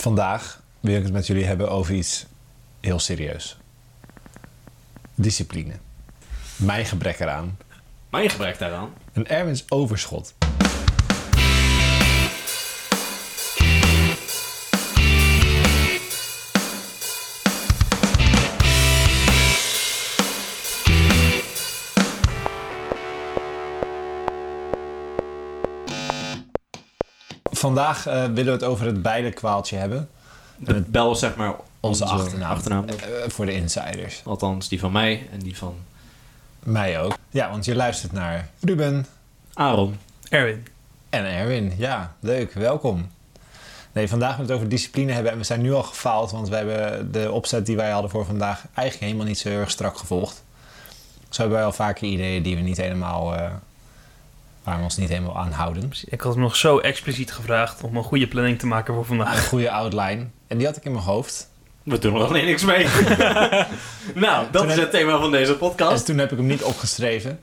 Vandaag wil ik het met jullie hebben over iets heel serieus. Discipline. Mijn gebrek eraan. Mijn gebrek daaraan. Een Erwins overschot. Vandaag eh, willen we het over het bijlenkwaaltje hebben. De bel is zeg maar Onze achternaam. achternaam. Eh, voor de insiders. Althans, die van mij en die van Mij ook. Ja, want je luistert naar Ruben Aaron. Erwin. en Erwin. Ja, leuk. Welkom. Nee, vandaag gaan we het over discipline hebben. En we zijn nu al gefaald, want we hebben de opzet die wij hadden voor vandaag eigenlijk helemaal niet zo heel erg strak gevolgd. Zo hebben wij al vaker ideeën die we niet helemaal, eh, waar we ons niet helemaal aan houden. Ik had hem nog zo expliciet gevraagd om een goede planning te maken voor Een vandaag. goede outline. En die had ik in mijn hoofd. We doen er alleen niks mee. nou, dat Toen is heb- het thema van deze Dus podcast. toen heb ik hem niet opgeschreven.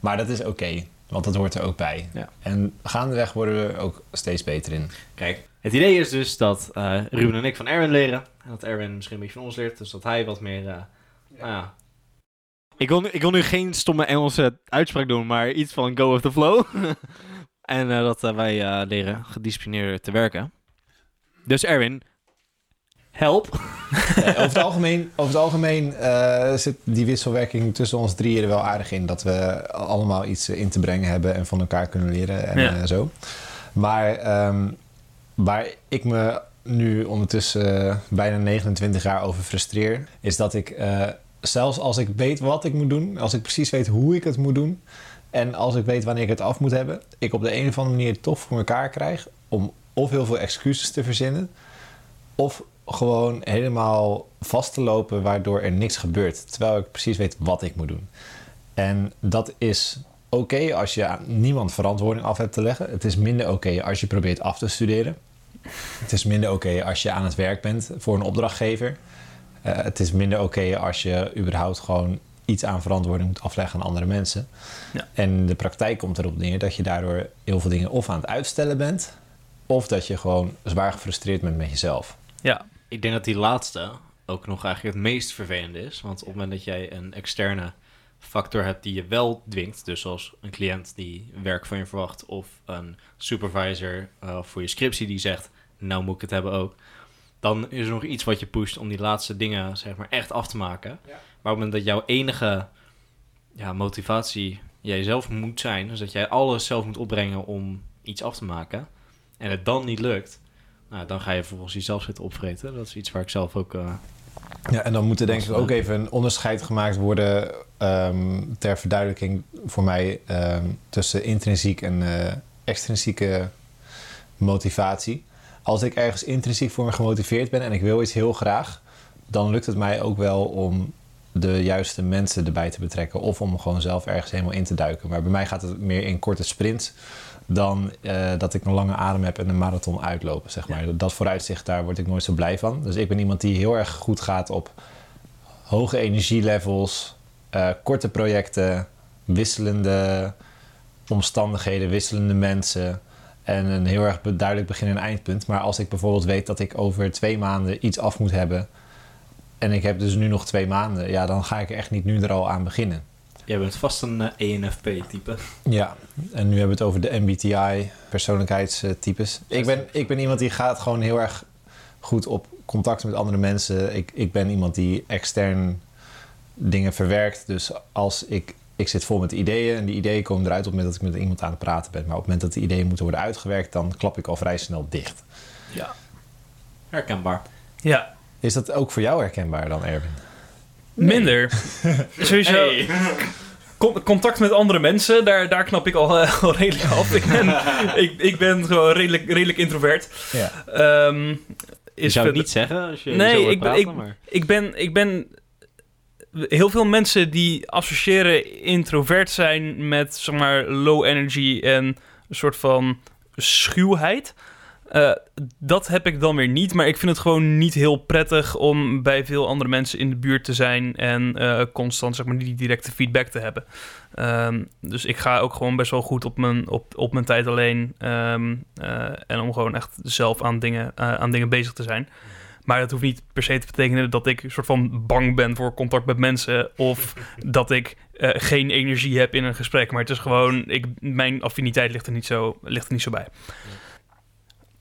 Maar dat is oké, want dat hoort er ook bij. Ja. En gaandeweg worden we er ook steeds beter in. Kijk, het idee is dus dat eh, Ruben en ik van Erwin leren. En dat Erwin misschien een beetje van ons leert. Dus dat hij wat meer... eh, nou ja. Ik wil, nu, ik wil nu geen stomme Engelse uitspraak doen, maar iets van go with the flow. en eh, dat eh, wij eh, leren gedisciplineerder te werken. Dus Erwin, help. Over het algemeen, over het algemeen eh, zit die wisselwerking tussen ons drieën er wel aardig in. Dat we allemaal iets in te brengen hebben en van elkaar kunnen leren en Ja. eh, zo. Maar ehm, waar ik me nu ondertussen bijna 29 jaar over frustreer, is dat ik eh, zelfs als ik weet wat ik moet doen, als ik precies weet hoe ik het moet doen en als ik weet wanneer ik het af moet hebben, ik op de een of andere manier toch voor elkaar krijg om of heel veel excuses te verzinnen of gewoon helemaal vast te lopen waardoor er niks gebeurt. Terwijl ik precies weet wat ik moet doen. En dat is oké als je niemand verantwoording af hebt te leggen. Het is minder oké als je probeert af te studeren. Het is minder oké als je aan het werk bent voor een opdrachtgever. Eh, het is minder oké als je überhaupt gewoon iets aan verantwoording moet afleggen aan andere mensen. Ja. En de praktijk komt erop neer dat je daardoor heel veel dingen of aan het uitstellen bent, of dat je gewoon zwaar gefrustreerd bent met jezelf. Ja, Ik denk dat die laatste ook nog eigenlijk het meest vervelende is. Want op het moment dat jij een externe factor hebt die je wel dwingt, dus zoals een cliënt die werk van je verwacht, of een supervisor eh, voor je scriptie die zegt, nou moet ik het hebben ook, dan is er nog iets wat je pusht om die laatste dingen zeg maar echt af te maken. Maar op het moment dat jouw enige ja, motivatie jijzelf moet zijn, dus dat jij alles zelf moet opbrengen om iets af te maken, en het dan niet lukt, nou, dan ga je vervolgens jezelf zitten opvreten. Dat is iets waar ik zelf ook... eh, Ja, en dan moet er denk ik ook even een onderscheid gemaakt worden ehm, ter verduidelijking voor mij ehm, tussen intrinsiek en eh, extrinsieke motivatie. Als ik ergens intrinsiek voor me gemotiveerd ben en ik wil iets heel graag, dan lukt het mij ook wel om de juiste mensen erbij te betrekken of om gewoon zelf ergens helemaal in te duiken. Maar bij mij gaat het meer in korte sprints dan eh, dat ik een lange adem heb en een marathon uitlopen, zeg maar. Dat vooruitzicht, daar word ik nooit zo blij van. Dus ik ben iemand die heel erg goed gaat op hoge energielevels, eh, korte projecten, wisselende omstandigheden, wisselende mensen en een heel erg duidelijk begin- en eindpunt. Maar als ik bijvoorbeeld weet dat ik over twee maanden iets af moet hebben en ik heb dus nu nog twee maanden, ja, dan ga ik echt niet nu er al aan beginnen. jij bent vast een eh, ENFP-type. Ja, en nu hebben we het over de MBTI, persoonlijkheidstypes. Ik ben, ik ben iemand die gaat gewoon heel erg goed op contact met andere mensen. Ik, ik ben iemand die extern dingen verwerkt. Dus als ik, ik zit vol met ideeën en die ideeën komen eruit op het moment dat ik met iemand aan het praten ben. Maar op het moment dat die ideeën moeten worden uitgewerkt, dan klap ik al vrij snel dicht. ja, Herkenbaar. ja. Is dat ook voor jou herkenbaar dan, Erwin? Minder. Sowieso, con- contact met andere mensen, daar, daar knap ik al, al redelijk af. Ik ben, ik, ik ben gewoon redelijk, redelijk introvert. Ja. Ehm, Je zou het niet zeggen als je Nee, zo ik praten, ik- maar... ik ben, ik ben... Heel veel mensen die associëren introvert zijn met, zeg maar, low energy en een soort van schuwheid. Eh, dat heb ik dan weer niet, maar ik vind het gewoon niet heel prettig om bij veel andere mensen in de buurt te zijn en eh, constant zeg maar die directe feedback te hebben. Ehm, dus ik ga ook gewoon best wel goed op mijn, op, op mijn tijd alleen ehm, eh, en om gewoon echt zelf aan dingen, aan dingen bezig te zijn. Maar dat hoeft niet per se te betekenen dat ik een soort van bang ben voor contact met mensen of dat ik eh, geen energie heb in een gesprek. Maar het is gewoon, ik, mijn affiniteit ligt er niet zo, ligt er niet zo bij.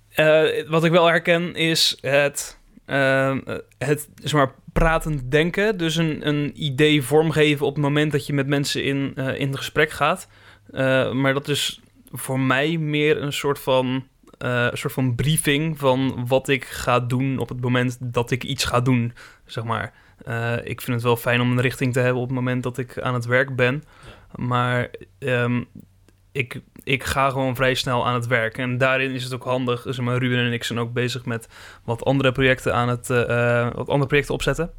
Eh, wat ik wel herken is het, eh, het zeg maar, pratend denken. Dus een, een idee vormgeven op het moment dat je met mensen in, in gesprek gaat. Maar dat is voor mij meer een soort van, eh, een soort van briefing van wat ik ga doen op het moment dat ik iets ga doen, zeg maar. Eh, ik vind het wel fijn om een richting te hebben op het moment dat ik aan het werk ben. Maar ehm, ik, ik ga gewoon vrij snel aan het werk. En daarin is het ook handig. Dus Ruben en ik zijn ook bezig met wat andere projecten aan het eh, wat andere projecten opzetten.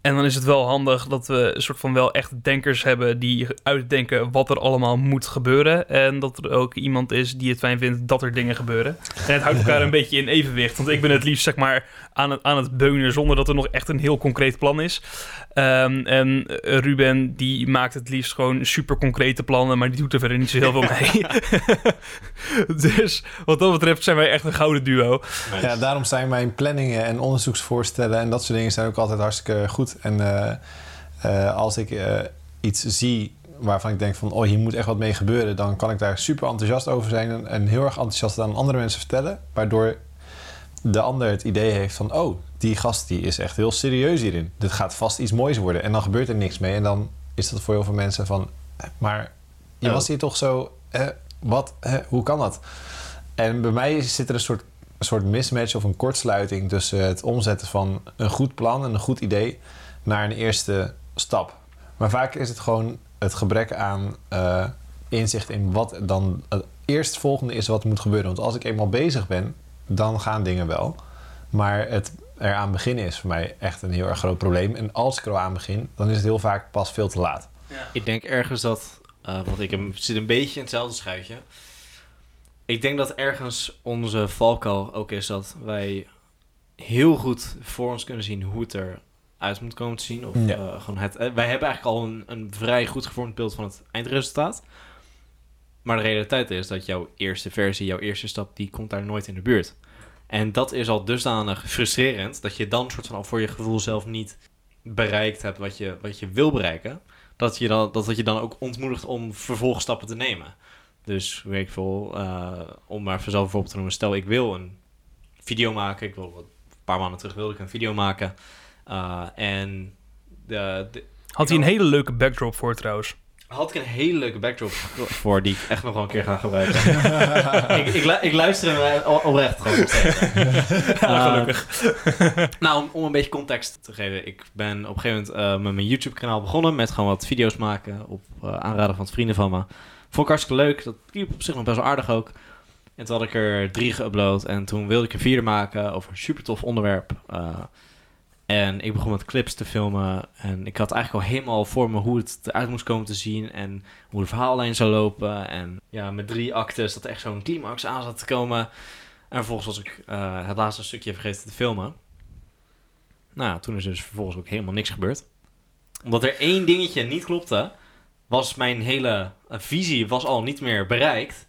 En dan is het wel handig dat we een soort van wel echt denkers hebben die uitdenken wat er allemaal moet gebeuren. En dat er ook iemand is die het fijn vindt dat er dingen gebeuren. En het houdt elkaar een beetje in evenwicht. Want ik ben het liefst zeg maar aan het, aan het beunen zonder dat er nog echt een heel concreet plan is. Ehm, en Ruben die maakt het liefst gewoon super concrete plannen, maar die doet er verder niet zo heel veel mee. dus wat dat betreft zijn wij echt een gouden duo. Ja, daarom zijn mijn planningen en onderzoeksvoorstellen en dat soort dingen zijn ook altijd hartstikke goed. En eh, eh, als ik eh, iets zie waarvan ik denk van, oh, hier moet echt wat mee gebeuren, dan kan ik daar super enthousiast over zijn en, en heel erg enthousiast aan andere mensen vertellen, waardoor de ander het idee heeft van, oh, die gast die is echt heel serieus hierin. Dit gaat vast iets moois worden. En dan gebeurt er niks mee. En dan is dat voor heel veel mensen van, maar je was hier toch zo, eh, wat, eh, hoe kan dat? En bij mij zit er een soort, een soort mismatch of een kortsluiting tussen het omzetten van een goed plan en een goed idee naar een eerste stap. Maar vaak is het gewoon het gebrek aan eh, inzicht in wat dan het eerstvolgende is wat moet gebeuren. Want als ik eenmaal bezig ben, dan gaan dingen wel. Maar het eraan beginnen is voor mij echt een heel erg groot probleem. En als ik er al aan begin, dan is het heel vaak pas veel te laat. Ik denk ergens dat, eh want ik zit een beetje in hetzelfde schuitje. Ik denk dat ergens onze valkuil ook is dat wij heel goed voor ons kunnen zien hoe het eruit moet komen te zien. Of, Ja. eh, gewoon het, eh, wij hebben eigenlijk al een, een vrij goed gevormd beeld van het eindresultaat. Maar de realiteit is dat jouw eerste versie, jouw eerste stap, die komt daar nooit in de buurt. En dat is al dusdanig frustrerend dat je dan soort van al voor je gevoel zelf niet bereikt hebt wat je, wat je wil bereiken dat je dan, dat het je dan ook ontmoedigt om vervolgstappen te nemen. Dus weet ik veel, eh, om maar vanzelf voorbeeld te noemen. Stel, ik wil een video maken. Ik wil, wat- een paar maanden terug wilde ik een video maken. Eh, en de, de- Had hij een hele leuke backdrop voor trouwens. had ik een hele leuke backdrop voor die ik echt nog wel een keer ga gebruiken. ik, ik, lu- ik luister hem eh, oprecht gewoon gelukkig. nou, om, om een beetje context te geven. Ik ben op een gegeven moment eh, met mijn YouTube-kanaal begonnen. Met gewoon wat video's maken. Op eh, aanraden van vrienden van me. Vond ik hartstikke leuk. Dat liep op zich nog best wel aardig ook. En toen had ik er drie geüpload. En toen wilde ik een vierde maken over een super tof onderwerp. Eh, en ik begon met clips te filmen. En ik had eigenlijk al helemaal voor me hoe het eruit moest komen te zien. En hoe de verhaallijn zou lopen. En ja, met drie actes dat er echt zo'n climax aan zat te komen. En vervolgens was ik eh, het laatste stukje vergeten te filmen. Nou, toen is dus vervolgens ook helemaal niks gebeurd. Omdat er één dingetje niet klopte, was mijn hele eh, visie was al niet meer bereikt.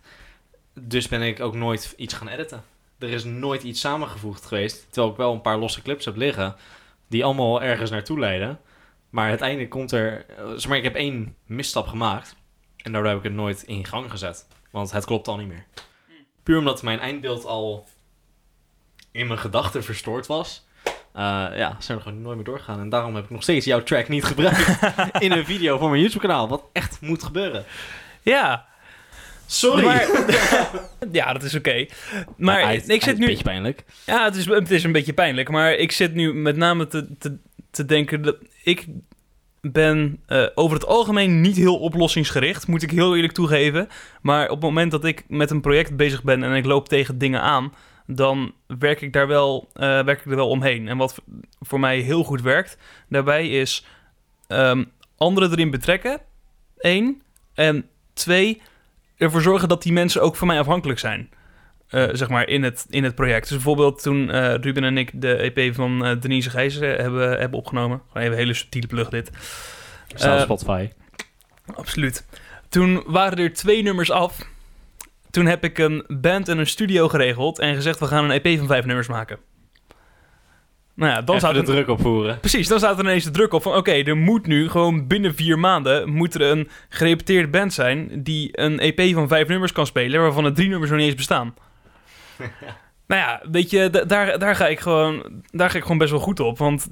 Dus ben ik ook nooit iets gaan editen. Er is nooit iets samengevoegd geweest. Terwijl ik wel een paar losse clips heb liggen. Die allemaal ergens naartoe leiden. Maar uiteindelijk komt er... eh, Zeg maar, ik heb één misstap gemaakt. En daardoor heb ik het nooit in gang gezet. Want het klopt al niet meer. Puur omdat mijn eindbeeld al in mijn gedachten verstoord was. Eh, ja, zijn we gewoon nooit meer doorgegaan. En daarom heb ik nog steeds jouw track niet gebruikt in een video voor mijn YouTube kanaal. Wat echt moet gebeuren. Ja, Sorry. Maar- ja, dat is oké. Maar Ja, ik zit het nu... Een beetje pijnlijk. Ja, het is, het is een beetje pijnlijk. Maar ik zit nu met name te, te, te denken dat ik ben eh, over het algemeen niet heel oplossingsgericht, moet ik heel eerlijk toegeven. Maar op het moment dat ik met een project bezig ben en ik loop tegen dingen aan, dan werk ik daar wel, eh, werk ik er wel omheen. En wat voor mij heel goed werkt daarbij is ehm, anderen erin betrekken, één. En twee, ervoor zorgen dat die mensen ook van mij afhankelijk zijn. eh, zeg maar, in het, in het project. Dus bijvoorbeeld toen eh, Ruben en ik de EP van eh, Denise Gijzen hebben, hebben opgenomen. Gewoon even een hele subtiele plug dit. Eh, Spotify. Absoluut. Toen waren er twee nummers af. Toen heb ik een band en een studio geregeld en gezegd: we gaan een EP van vijf nummers maken. Nou ja, dan Dan zou de druk opvoeren. Precies, dan staat er ineens de druk op van... oké, er moet nu gewoon binnen vier maanden... moet er een gerepeteerde band zijn... die een EP van vijf nummers kan spelen... waarvan er drie nummers nog niet eens bestaan. nou ja, weet je, da- daar, daar, ga ik gewoon, daar ga ik gewoon best wel goed op. Want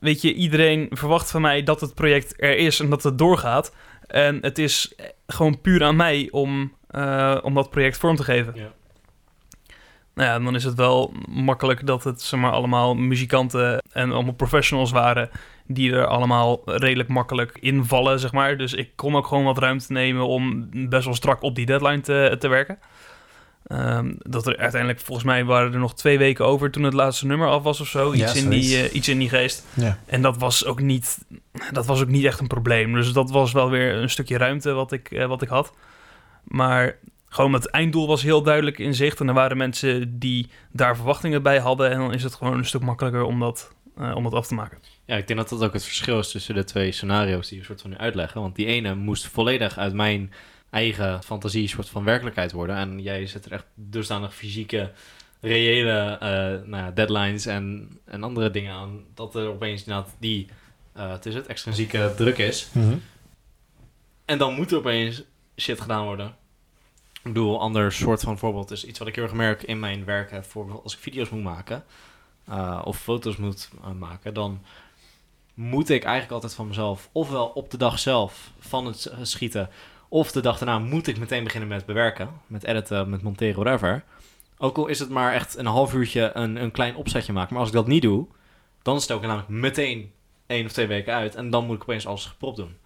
weet je, iedereen verwacht van mij dat het project er is... en dat het doorgaat. En het is gewoon puur aan mij om, eh, om dat project vorm te geven. Ja. Nou ja, dan is het wel makkelijk dat het zeg maar, allemaal muzikanten en allemaal professionals waren die er allemaal redelijk makkelijk invallen, zeg maar. Dus ik kon ook gewoon wat ruimte nemen om best wel strak op die deadline te, te werken. Ehm, dat er uiteindelijk, volgens mij waren er nog twee weken over toen het laatste nummer af was of zo. Ja, Iets, in, die, eh, iets in die geest. Ja. En dat was ook niet, dat was ook niet echt een probleem. Dus dat was wel weer een stukje ruimte wat ik, eh, wat ik had. Maar gewoon het einddoel was heel duidelijk in zicht. En er waren mensen die daar verwachtingen bij hadden. En dan is het gewoon een stuk makkelijker om dat, eh, om dat af te maken. Ja, ik denk dat dat ook het verschil is tussen de twee scenario's die we soort van nu uitleggen. Want die ene moest volledig uit mijn eigen fantasie soort van werkelijkheid worden. En jij zet er echt dusdanig fysieke, reële eh, nou ja, deadlines en, en andere dingen aan. Dat er opeens inderdaad die, eh het is het, extrinsieke druk is. Mhm. En dan moet er opeens shit gedaan worden. Ik bedoel, een ander soort van voorbeeld is iets wat ik heel erg merk in mijn werk. Hè, voor als ik video's moet maken eh, of foto's moet eh, maken, dan moet ik eigenlijk altijd van mezelf, ofwel op de dag zelf van het schieten, of de dag daarna moet ik meteen beginnen met bewerken, met editen, met monteren, whatever. Ook al is het maar echt een half uurtje een, een klein opzetje maken, maar als ik dat niet doe, dan stel ik namelijk meteen één of twee weken uit en dan moet ik opeens alles gepropt doen.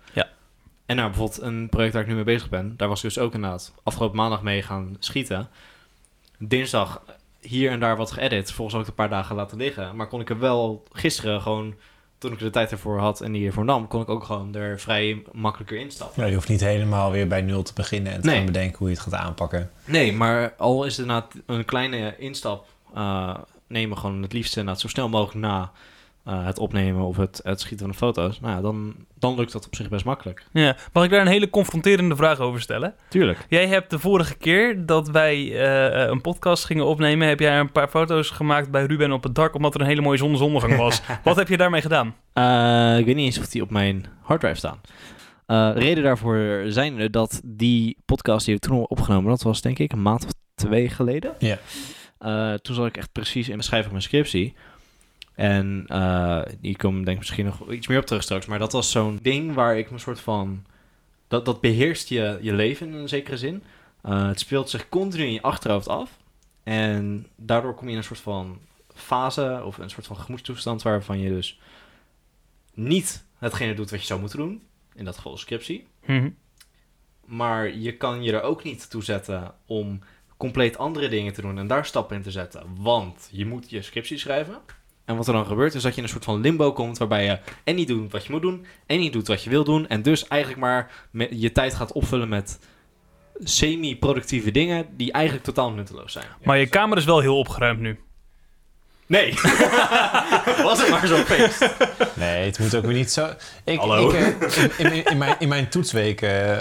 En nou, bijvoorbeeld een project waar ik nu mee bezig ben, daar was ik dus ook inderdaad afgelopen maandag mee gaan schieten. Dinsdag hier en daar wat geëdit, volgens ook een paar dagen laten liggen. Maar kon ik er wel gisteren gewoon, toen ik de tijd ervoor had en die ervoor nam, kon ik ook gewoon er vrij makkelijker instappen. Ja, je hoeft niet helemaal weer bij nul te beginnen en te Nee. gaan bedenken hoe je het gaat aanpakken. Nee, maar al is het inderdaad een kleine instap, eh, nemen gewoon het liefst inderdaad zo snel mogelijk na eh, het opnemen of het, het schieten van de foto's. Nou ja, dan, dan lukt dat op zich best makkelijk. Ja. Mag ik daar een hele confronterende vraag over stellen? Tuurlijk. Jij hebt de vorige keer dat wij eh, een podcast gingen opnemen... heb jij een paar foto's gemaakt bij Ruben op het dak... omdat er een hele mooie zonsondergang was. Wat heb je daarmee gedaan? Eh, ik weet niet eens of die op mijn harddrive staan. Eh reden daarvoor zijn er dat die podcast die we toen hebben opgenomen, dat was denk ik een maand of twee geleden. Ja. Eh, toen zat ik echt precies in de schrijven van mijn scriptie. En eh die komen denk ik misschien nog iets meer op terug straks. Maar dat was zo'n ding waar ik een soort van... Dat, dat beheerst je, je leven in een zekere zin. Eh, het speelt zich continu in je achterhoofd af. En daardoor kom je in een soort van fase of een soort van gemoedstoestand waarvan je dus niet hetgene doet wat je zou moeten doen. In dat geval de scriptie. Mhm. Maar je kan je er ook niet toe zetten om compleet andere dingen te doen en daar stappen in te zetten. Want je moet je scriptie schrijven. En wat er dan gebeurt is dat je in een soort van limbo komt waarbij je en niet doet wat je moet doen en niet doet wat je wil doen. En dus eigenlijk maar je tijd gaat opvullen met semi-productieve dingen die eigenlijk totaal nutteloos zijn. Maar je kamer is wel heel opgeruimd nu. Nee. Was het maar zo'n feest. Nee, het moet ook weer niet zo... Ik, Hallo? Ik, eh, in, in, in mijn, in mijn toetsweek eh,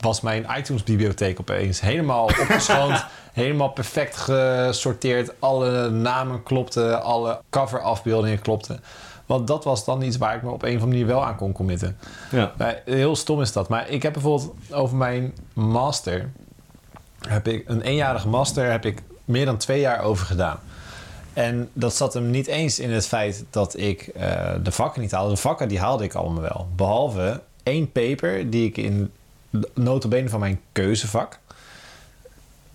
was mijn iTunes-bibliotheek opeens helemaal opgeschoond. helemaal perfect gesorteerd. Alle namen klopten, alle coverafbeeldingen klopten. Want dat was dan iets waar ik me op een of andere manier wel aan kon committen. Ja. Maar heel stom is dat. Maar ik heb bijvoorbeeld over mijn master... Heb ik, een eenjarige master heb ik meer dan twee jaar over gedaan. En dat zat hem niet eens in het feit dat ik eh, de vakken niet haalde. De vakken die haalde ik allemaal wel. Behalve één paper die ik in notabene van mijn keuzevak...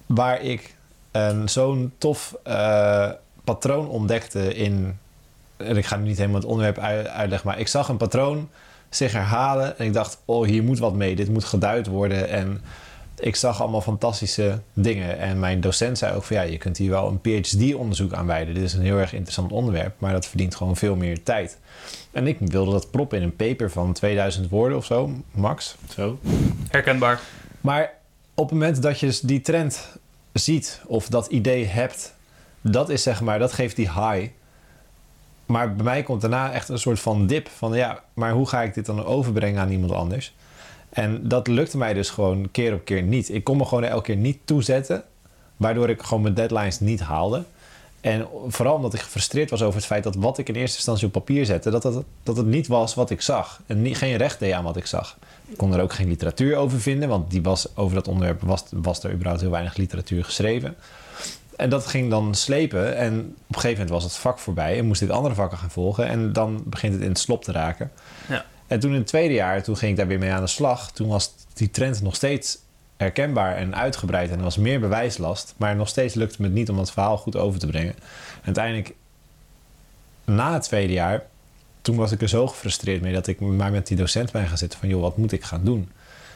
waar ik een zo'n tof eh, patroon ontdekte in... en ik ga nu niet helemaal het onderwerp ui- uitleggen... maar ik zag een patroon zich herhalen en ik dacht... oh, hier moet wat mee, dit moet geduid worden... en ik zag allemaal fantastische dingen. En mijn docent zei ook van ja, je kunt hier wel een PhD-onderzoek aan wijden. Dit is een heel erg interessant onderwerp, maar dat verdient gewoon veel meer tijd. En ik wilde dat proppen in een paper van 2000 woorden of zo, max. Zo. Herkenbaar. Maar op het moment dat je dus die trend ziet of dat idee hebt, dat is zeg maar, dat geeft die high. Maar bij mij komt daarna echt een soort van dip van ja, maar hoe ga ik dit dan overbrengen aan iemand anders? En dat lukte mij dus gewoon keer op keer niet. Ik kon me gewoon elke keer niet toezetten, waardoor ik gewoon mijn deadlines niet haalde. En vooral omdat ik gefrustreerd was over het feit dat wat ik in eerste instantie op papier zette, dat, dat, dat het niet was wat ik zag. En niet, geen recht deed aan wat ik zag. Ik kon er ook geen literatuur over vinden, want die was, over dat onderwerp was, was er überhaupt heel weinig literatuur geschreven. En dat ging dan slepen. En op een gegeven moment was het vak voorbij en moest ik andere vakken gaan volgen. En dan begint het in het slop te raken. Ja. En toen in het tweede jaar, toen ging ik daar weer mee aan de slag. Toen was die trend nog steeds herkenbaar en uitgebreid. En er was meer bewijslast. Maar nog steeds lukte me het niet om dat verhaal goed over te brengen. En uiteindelijk, na het tweede jaar, toen was ik er zo gefrustreerd mee dat ik maar met die docent ben gaan zitten van joh, wat moet ik gaan doen?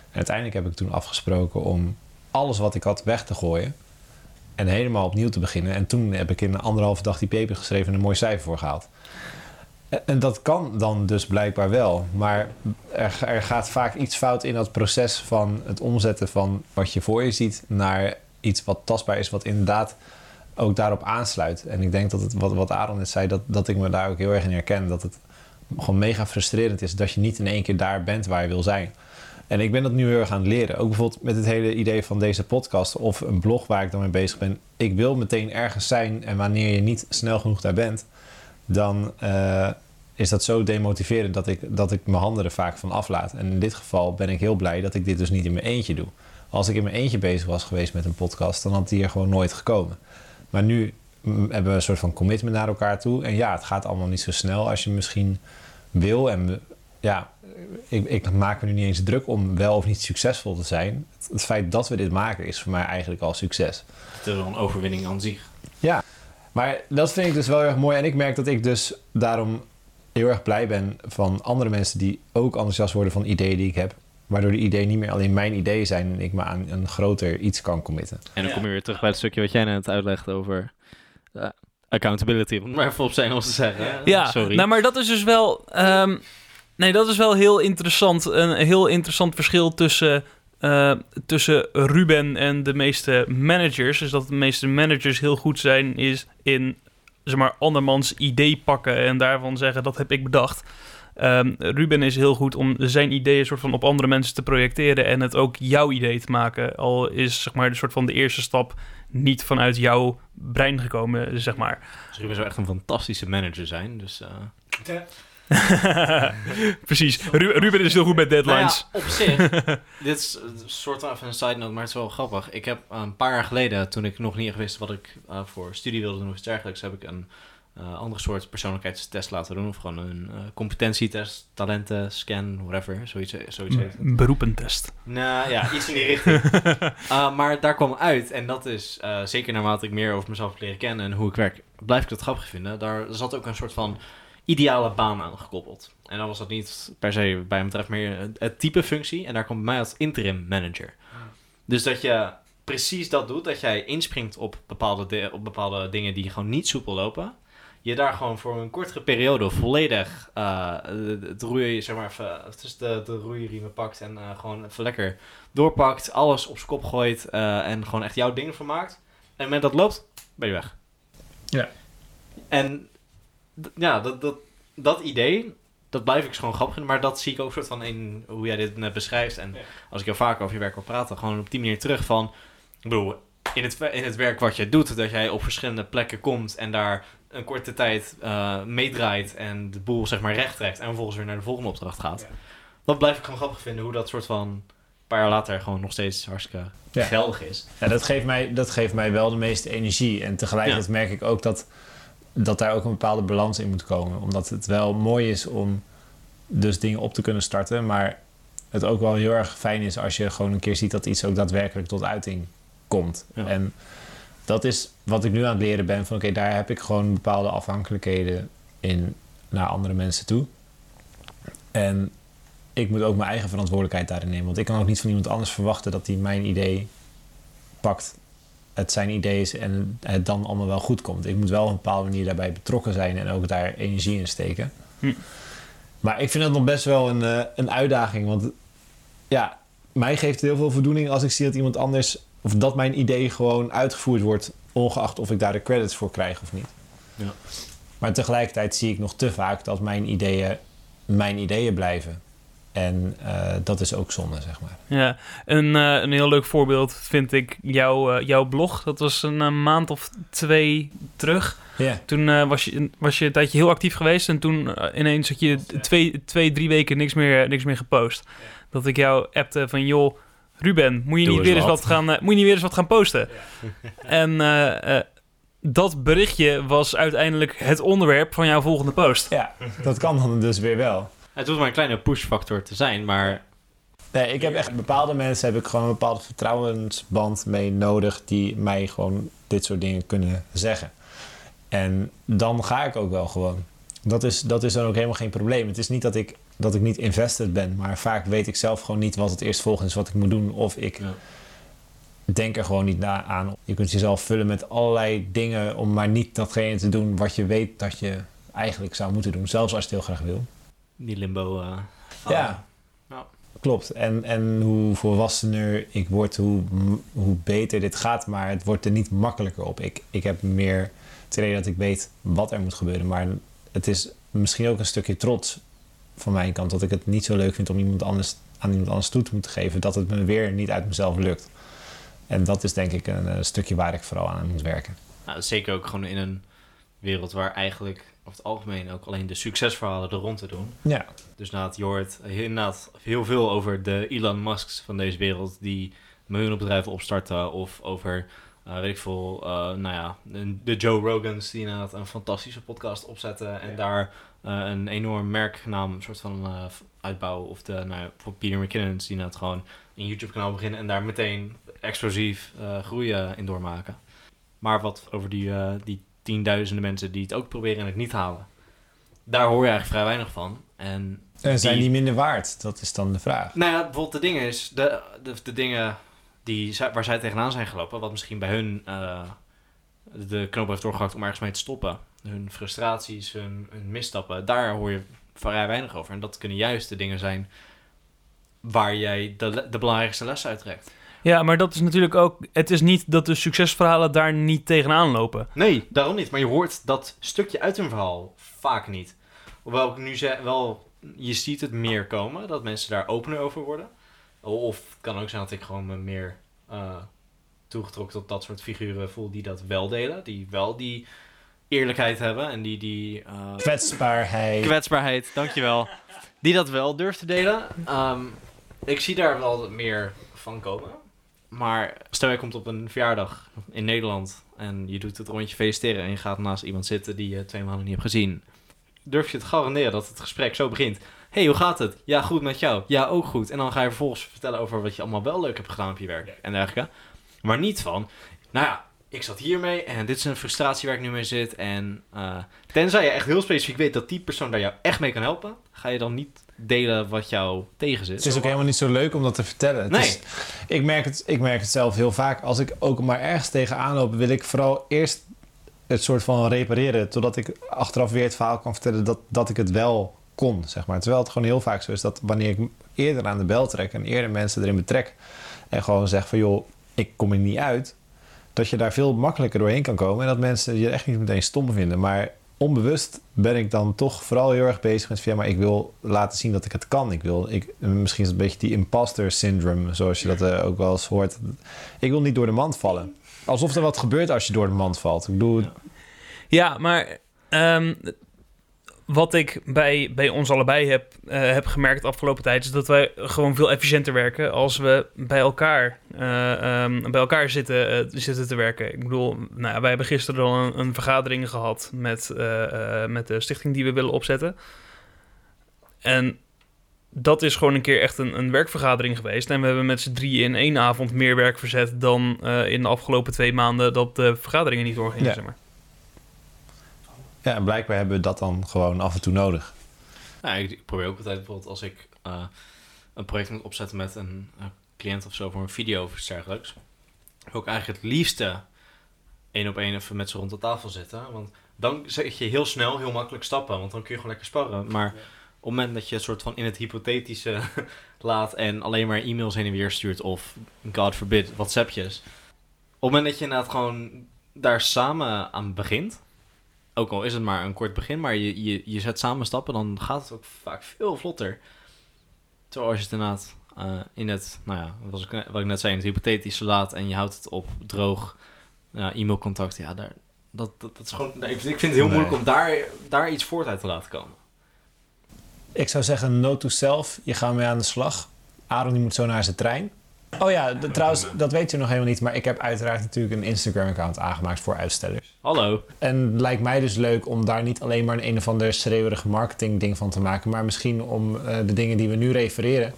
En uiteindelijk heb ik toen afgesproken om alles wat ik had weg te gooien en helemaal opnieuw te beginnen. En toen heb ik in een anderhalve dag die paper geschreven en een mooi cijfer voor gehaald. En dat kan dan dus blijkbaar wel. Maar er, er gaat vaak iets fout in dat proces van het omzetten van wat je voor je ziet naar iets wat tastbaar is, wat inderdaad ook daarop aansluit. En ik denk dat het, wat, wat Aaron net zei, dat, dat ik me daar ook heel erg in herken. Dat het gewoon mega frustrerend is dat je niet in één keer daar bent waar je wil zijn. En ik ben dat nu heel erg aan het leren. Ook bijvoorbeeld met het hele idee van deze podcast of een blog waar ik dan mee bezig ben. Ik wil meteen ergens zijn en wanneer je niet snel genoeg daar bent, dan uh, is dat zo demotiverend dat ik, dat ik mijn handen er vaak van aflaat. En in dit geval ben ik heel blij dat ik dit dus niet in mijn eentje doe. Als ik in mijn eentje bezig was geweest met een podcast, dan had die er gewoon nooit gekomen. Maar nu hebben we een soort van commitment naar elkaar toe. En ja, het gaat allemaal niet zo snel als je misschien wil. En ja, ik, ik maak me nu niet eens druk om wel of niet succesvol te zijn. Het, het, feit dat we dit maken is voor mij eigenlijk al succes. Het is wel een overwinning aan zich. Ja, maar dat vind ik dus wel erg mooi. En ik merk dat ik dus daarom heel erg blij ben van andere mensen die ook enthousiast worden van ideeën die ik heb. Waardoor die ideeën niet meer alleen mijn ideeën zijn en ik me aan een groter iets kan committen. En dan kom je weer terug bij het stukje wat jij net uitlegde over uh, accountability. Om maar even op zijn Engels te zeggen. Ja, Sorry. nou maar dat is dus wel... Um, nee, dat is wel heel interessant. Een heel interessant verschil tussen... Uh, tussen Ruben en de meeste managers. Dus dat de meeste managers heel goed zijn is in zeg maar, andermans idee pakken en daarvan zeggen dat heb ik bedacht. Um, Ruben is heel goed om zijn ideeën soort van op andere mensen te projecteren en het ook jouw idee te maken. Al is zeg maar de soort van de eerste stap niet vanuit jouw brein gekomen, zeg maar. Dus Ruben zou echt een fantastische manager zijn. Dus, uh... ja. Precies. Ru Ruben is heel goed met deadlines. Nou ja, op zich, dit is een soort van een side note, maar het is wel grappig. Ik heb een paar jaar geleden, toen ik nog niet echt wist wat ik uh, voor studie wilde doen of iets dergelijks, heb ik een uh, andere soort persoonlijkheidstest laten doen. Of gewoon een uh, competentietest, talenten, scan, whatever. Zoiets, zoiets heet het. Beroepentest. Nou ja, iets in die richting. uh, maar daar kwam uit, en dat is zeker naarmate ik meer over mezelf heb leren kennen en hoe ik werk, blijf ik dat grappig vinden. Daar zat ook een soort van ideale baan aan gekoppeld. En dan was dat niet per se bij hem betreft meer het type functie. En daar komt bij mij als interim manager. Dus dat je precies dat doet, dat jij inspringt op bepaalde, op bepaalde dingen die gewoon niet soepel lopen. Je daar gewoon voor een kortere periode volledig uh, het roeien, zeg maar, even, tussen de, de roeiriemen pakt en uh, gewoon even lekker doorpakt, alles op zijn kop gooit uh, en gewoon echt jouw ding van maakt. En moment dat loopt, ben je weg. Ja. En ja, dat, dat, dat idee, dat blijf ik gewoon grappig vinden. Maar dat zie ik ook soort van in hoe jij dit net beschrijft. En ja. als ik heel vaak over je werk wil praten, gewoon op die manier terug van... Ik bedoel, in het, in het werk wat je doet, dat jij op verschillende plekken komt en daar een korte tijd uh, meedraait en de boel zeg maar recht trekt en vervolgens weer naar de volgende opdracht gaat. Ja. Dat blijf ik gewoon grappig vinden, hoe dat soort van een paar jaar later gewoon nog steeds hartstikke ja. geldig is. Ja, dat geeft, mij, dat geeft mij wel de meeste energie. En tegelijkertijd merk ik ook dat dat daar ook een bepaalde balans in moet komen. Omdat het wel mooi is om dus dingen op te kunnen starten, maar het ook wel heel erg fijn is als je gewoon een keer ziet dat iets ook daadwerkelijk tot uiting komt. Ja. En dat is wat ik nu aan het leren ben van oké, okay, daar heb ik gewoon bepaalde afhankelijkheden in naar andere mensen toe. En ik moet ook mijn eigen verantwoordelijkheid daarin nemen. Want ik kan ook niet van iemand anders verwachten dat hij mijn idee pakt het zijn idee is en het dan allemaal wel goed komt. Ik moet wel op een bepaalde manier daarbij betrokken zijn en ook daar energie in steken. Hm. Maar ik vind het nog best wel een, uh, een uitdaging. Want ja, mij geeft het heel veel voldoening als ik zie dat iemand anders of dat mijn idee gewoon uitgevoerd wordt, ongeacht of ik daar de credits voor krijg of niet. Ja. Maar tegelijkertijd zie ik nog te vaak dat mijn ideeën mijn ideeën blijven. En eh, dat is ook zonde, zeg maar. Ja, een, eh, een heel leuk voorbeeld vind ik jouw, eh, jouw blog. Dat was een maand of twee terug. Ja. Toen eh, was, je, was je een tijdje heel actief geweest. En toen ineens had je twee, twee, drie weken niks meer, niks meer gepost. Dat ik jou appte van, joh, Ruben, moet je, Doe niet weer, eens wat. wat gaan, moet je niet weer eens wat gaan posten? en eh, eh, dat berichtje was uiteindelijk het onderwerp van jouw volgende post. ja, dat kan dan dus weer wel. Het hoeft maar een kleine pushfactor te zijn, maar Nee, ik heb echt bepaalde mensen heb ik gewoon een bepaalde vertrouwensband mee nodig die mij gewoon dit soort dingen kunnen zeggen. En dan ga ik ook wel gewoon. Dat is, dat is dan ook helemaal geen probleem. Het is niet dat ik, dat ik niet invested ben, maar vaak weet ik zelf gewoon niet wat het eerstvolgende is wat ik moet doen. Of ik Ja. denk er gewoon niet na aan. Je kunt jezelf vullen met allerlei dingen om maar niet datgene te doen wat je weet dat je eigenlijk zou moeten doen. Zelfs als je het heel graag wil. Die limbo... eh, Ja. Ja. Klopt. En, en hoe volwassener ik word, hoe, hoe beter dit gaat. Maar het wordt er niet makkelijker op. Ik, ik heb meer het idee dat ik weet wat er moet gebeuren. Maar het is misschien ook een stukje trots van mijn kant. Dat ik het niet zo leuk vind om iemand anders, aan iemand anders toe te moeten geven. Dat het me weer niet uit mezelf lukt. En dat is denk ik een, eh, stukje waar ik vooral aan moet werken. Nou, zeker ook gewoon in een wereld waar eigenlijk over het algemeen ook alleen de succesverhalen er rond te doen. Ja, Dus inderdaad, je hoort inderdaad heel veel over de Elon Musks van deze wereld die miljoenen bedrijven opstarten. Of over, eh, weet ik veel, eh, nou ja, de Joe Rogans die inderdaad een fantastische podcast opzetten. En daar eh, een enorm merknaam soort van uitbouwen. Of de, nou ja, voor Peter McKinnon's die inderdaad gewoon een YouTube kanaal beginnen en daar meteen explosief groeien in doormaken. Maar wat over die, die tienduizenden mensen die het ook proberen en het niet halen. Daar hoor je eigenlijk vrij weinig van. En en zijn Die- die minder waard? Dat is dan de vraag. nou ja, bijvoorbeeld de dingen is, de, de, de dingen die, waar zij tegenaan zijn gelopen, wat misschien bij hun eh, de knoop heeft doorgehakt om ergens mee te stoppen. Hun frustraties, hun, hun misstappen, daar hoor je vrij weinig over. En dat kunnen juist de dingen zijn waar jij de, de belangrijkste les uit trekt. Ja, maar dat is natuurlijk ook... Het is niet dat de succesverhalen daar niet tegenaan lopen. Nee, daarom niet. Maar je hoort dat stukje uit hun verhaal vaak niet. Hoewel ik nu zeg, wel, je ziet het meer komen, dat mensen daar opener over worden. Of het kan ook zijn dat ik gewoon me meer eh, toegetrokken tot dat soort figuren voel die dat wel delen. Die wel die eerlijkheid hebben en die die... eh, Kwetsbaarheid. kwetsbaarheid, dankjewel. Die dat wel durft te delen. Ehm, ik zie daar wel meer van komen. Maar stel je komt op een verjaardag in Nederland en je doet het rondje feliciteren en je gaat naast iemand zitten die je twee maanden niet hebt gezien. Durf je te garanderen dat het gesprek zo begint. hey, hoe gaat het? Ja, goed met jou. Ja, ook goed. En dan ga je vervolgens vertellen over wat je allemaal wel leuk hebt gedaan op je werk en dergelijke. Maar niet van, nou ja, ik zat hiermee en dit is een frustratie waar ik nu mee zit. En eh, tenzij je echt heel specifiek weet dat die persoon daar jou echt mee kan helpen, ga je dan niet delen wat jou tegenzit. Het is ook helemaal niet zo leuk om dat te vertellen. Het Nee. is- ik, merk het, ik merk het zelf heel vaak. Als ik ook maar ergens tegenaan loop, wil ik vooral eerst het soort van repareren. Totdat ik achteraf weer het verhaal kan vertellen dat, dat ik het wel kon. Zeg maar. Terwijl het gewoon heel vaak zo is dat wanneer ik eerder aan de bel trek en eerder mensen erin betrek. En gewoon zeg van joh, ik kom er niet uit. Dat je daar veel makkelijker doorheen kan komen. En dat mensen je echt niet meteen stom vinden. Maar onbewust ben ik dan toch vooral heel erg bezig met van maar ik wil laten zien dat ik het kan. Ik wil, ik, misschien is het een beetje die imposter syndrome, zoals je dat eh, ook wel eens hoort. Ik wil niet door de mand vallen. Alsof er wat gebeurt als je door de mand valt. Ik bedoel, Ja. Ja, maar ehm, wat ik bij, bij ons allebei heb, eh, heb gemerkt de afgelopen tijd... is dat wij gewoon veel efficiënter werken als we bij elkaar, eh, ehm, bij elkaar zitten, eh, zitten te werken. Ik bedoel, nou, ja, wij hebben gisteren al een, een vergadering gehad met, met de stichting die we willen opzetten. En dat is gewoon een keer echt een, een werkvergadering geweest. En we hebben met z'n drieën in één avond meer werk verzet... dan in de afgelopen twee maanden dat de vergaderingen niet doorgingen, Ja. zeg maar. Ja, en blijkbaar hebben we dat dan gewoon af en toe nodig. Nou, ik, ik probeer ook altijd bijvoorbeeld als ik eh, een project moet opzetten met een cliënt of zo voor een video of iets dergelijks. Wil ik eigenlijk het liefste één op één even met ze rond de tafel zitten. Want dan zet je heel snel, heel makkelijk stappen. Want dan kun je gewoon lekker sparren. Maar het moment dat je het soort van in het hypothetische laat en alleen maar e-mails heen en weer stuurt of, god forbid, WhatsAppjes. Op het moment dat je inderdaad gewoon daar samen aan begint, ook al is het maar een kort begin, maar je, je, je zet samen stappen, dan gaat het ook vaak veel vlotter. Terwijl als je het inderdaad eh, in het, nou ja, wat ik, wat ik net zei, in het hypothetische laat en je houdt het op droog ja, e-mailcontact, ja, daar, dat, dat, dat is gewoon, ik vind het heel Nee. moeilijk om daar, daar iets voort uit te laten komen. Ik zou zeggen, note to self. Je gaat mee aan de slag. Aaron die moet zo naar zijn trein. Oh ja, trouwens, dat weet u nog helemaal niet. Maar ik heb uiteraard natuurlijk een Instagram-account aangemaakt voor uitstellers. Hallo. En het lijkt mij dus leuk om daar niet alleen maar een, een of ander schreeuwerig marketing-ding van te maken. Maar misschien om eh, de dingen die we nu refereren.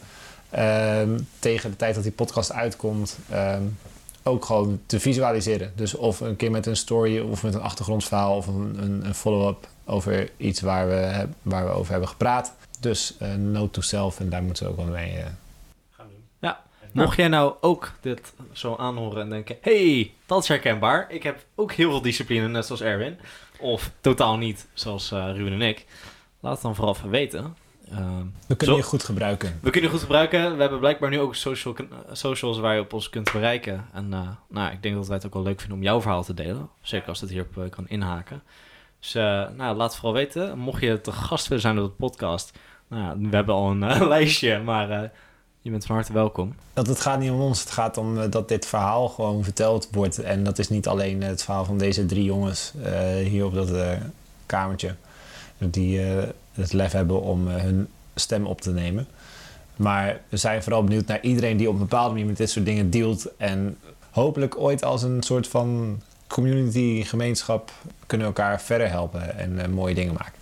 ehm, tegen de tijd dat die podcast uitkomt. ehm, ook gewoon te visualiseren. Dus of een keer met een story of met een achtergrondverhaal of een, een, een follow-up over iets waar we, waar we over hebben gepraat. Dus eh note to self en daar moeten we ook wel mee. Ja, mocht jij nou ook dit zo aanhoren en denken... hey, dat is herkenbaar. Ik heb ook heel veel discipline, net zoals Erwin. Of totaal niet, zoals eh Ruben en ik. Laat het dan vooral even weten. Ehm, we kunnen Zo- je goed gebruiken. we kunnen het goed gebruiken. We hebben blijkbaar nu ook social, socials waar je op ons kunt bereiken. En eh, nou, ik denk dat wij het ook wel leuk vinden om jouw verhaal te delen. Zeker als het hierop eh, kan inhaken. Dus nou, laat het vooral weten. Mocht je te gast willen zijn op de podcast... Nou, we hebben al een lijstje, maar je bent van harte welkom. Dat het gaat niet om ons. Het gaat om eh, dat dit verhaal gewoon verteld wordt. En dat is niet alleen het verhaal van deze drie jongens eh, hier op dat eh, kamertje. Die eh, het lef hebben om eh, hun stem op te nemen. Maar we zijn vooral benieuwd naar iedereen die op een bepaalde manier met dit soort dingen dealt. En hopelijk ooit als een soort van community, gemeenschap kunnen elkaar verder helpen en eh, mooie dingen maken.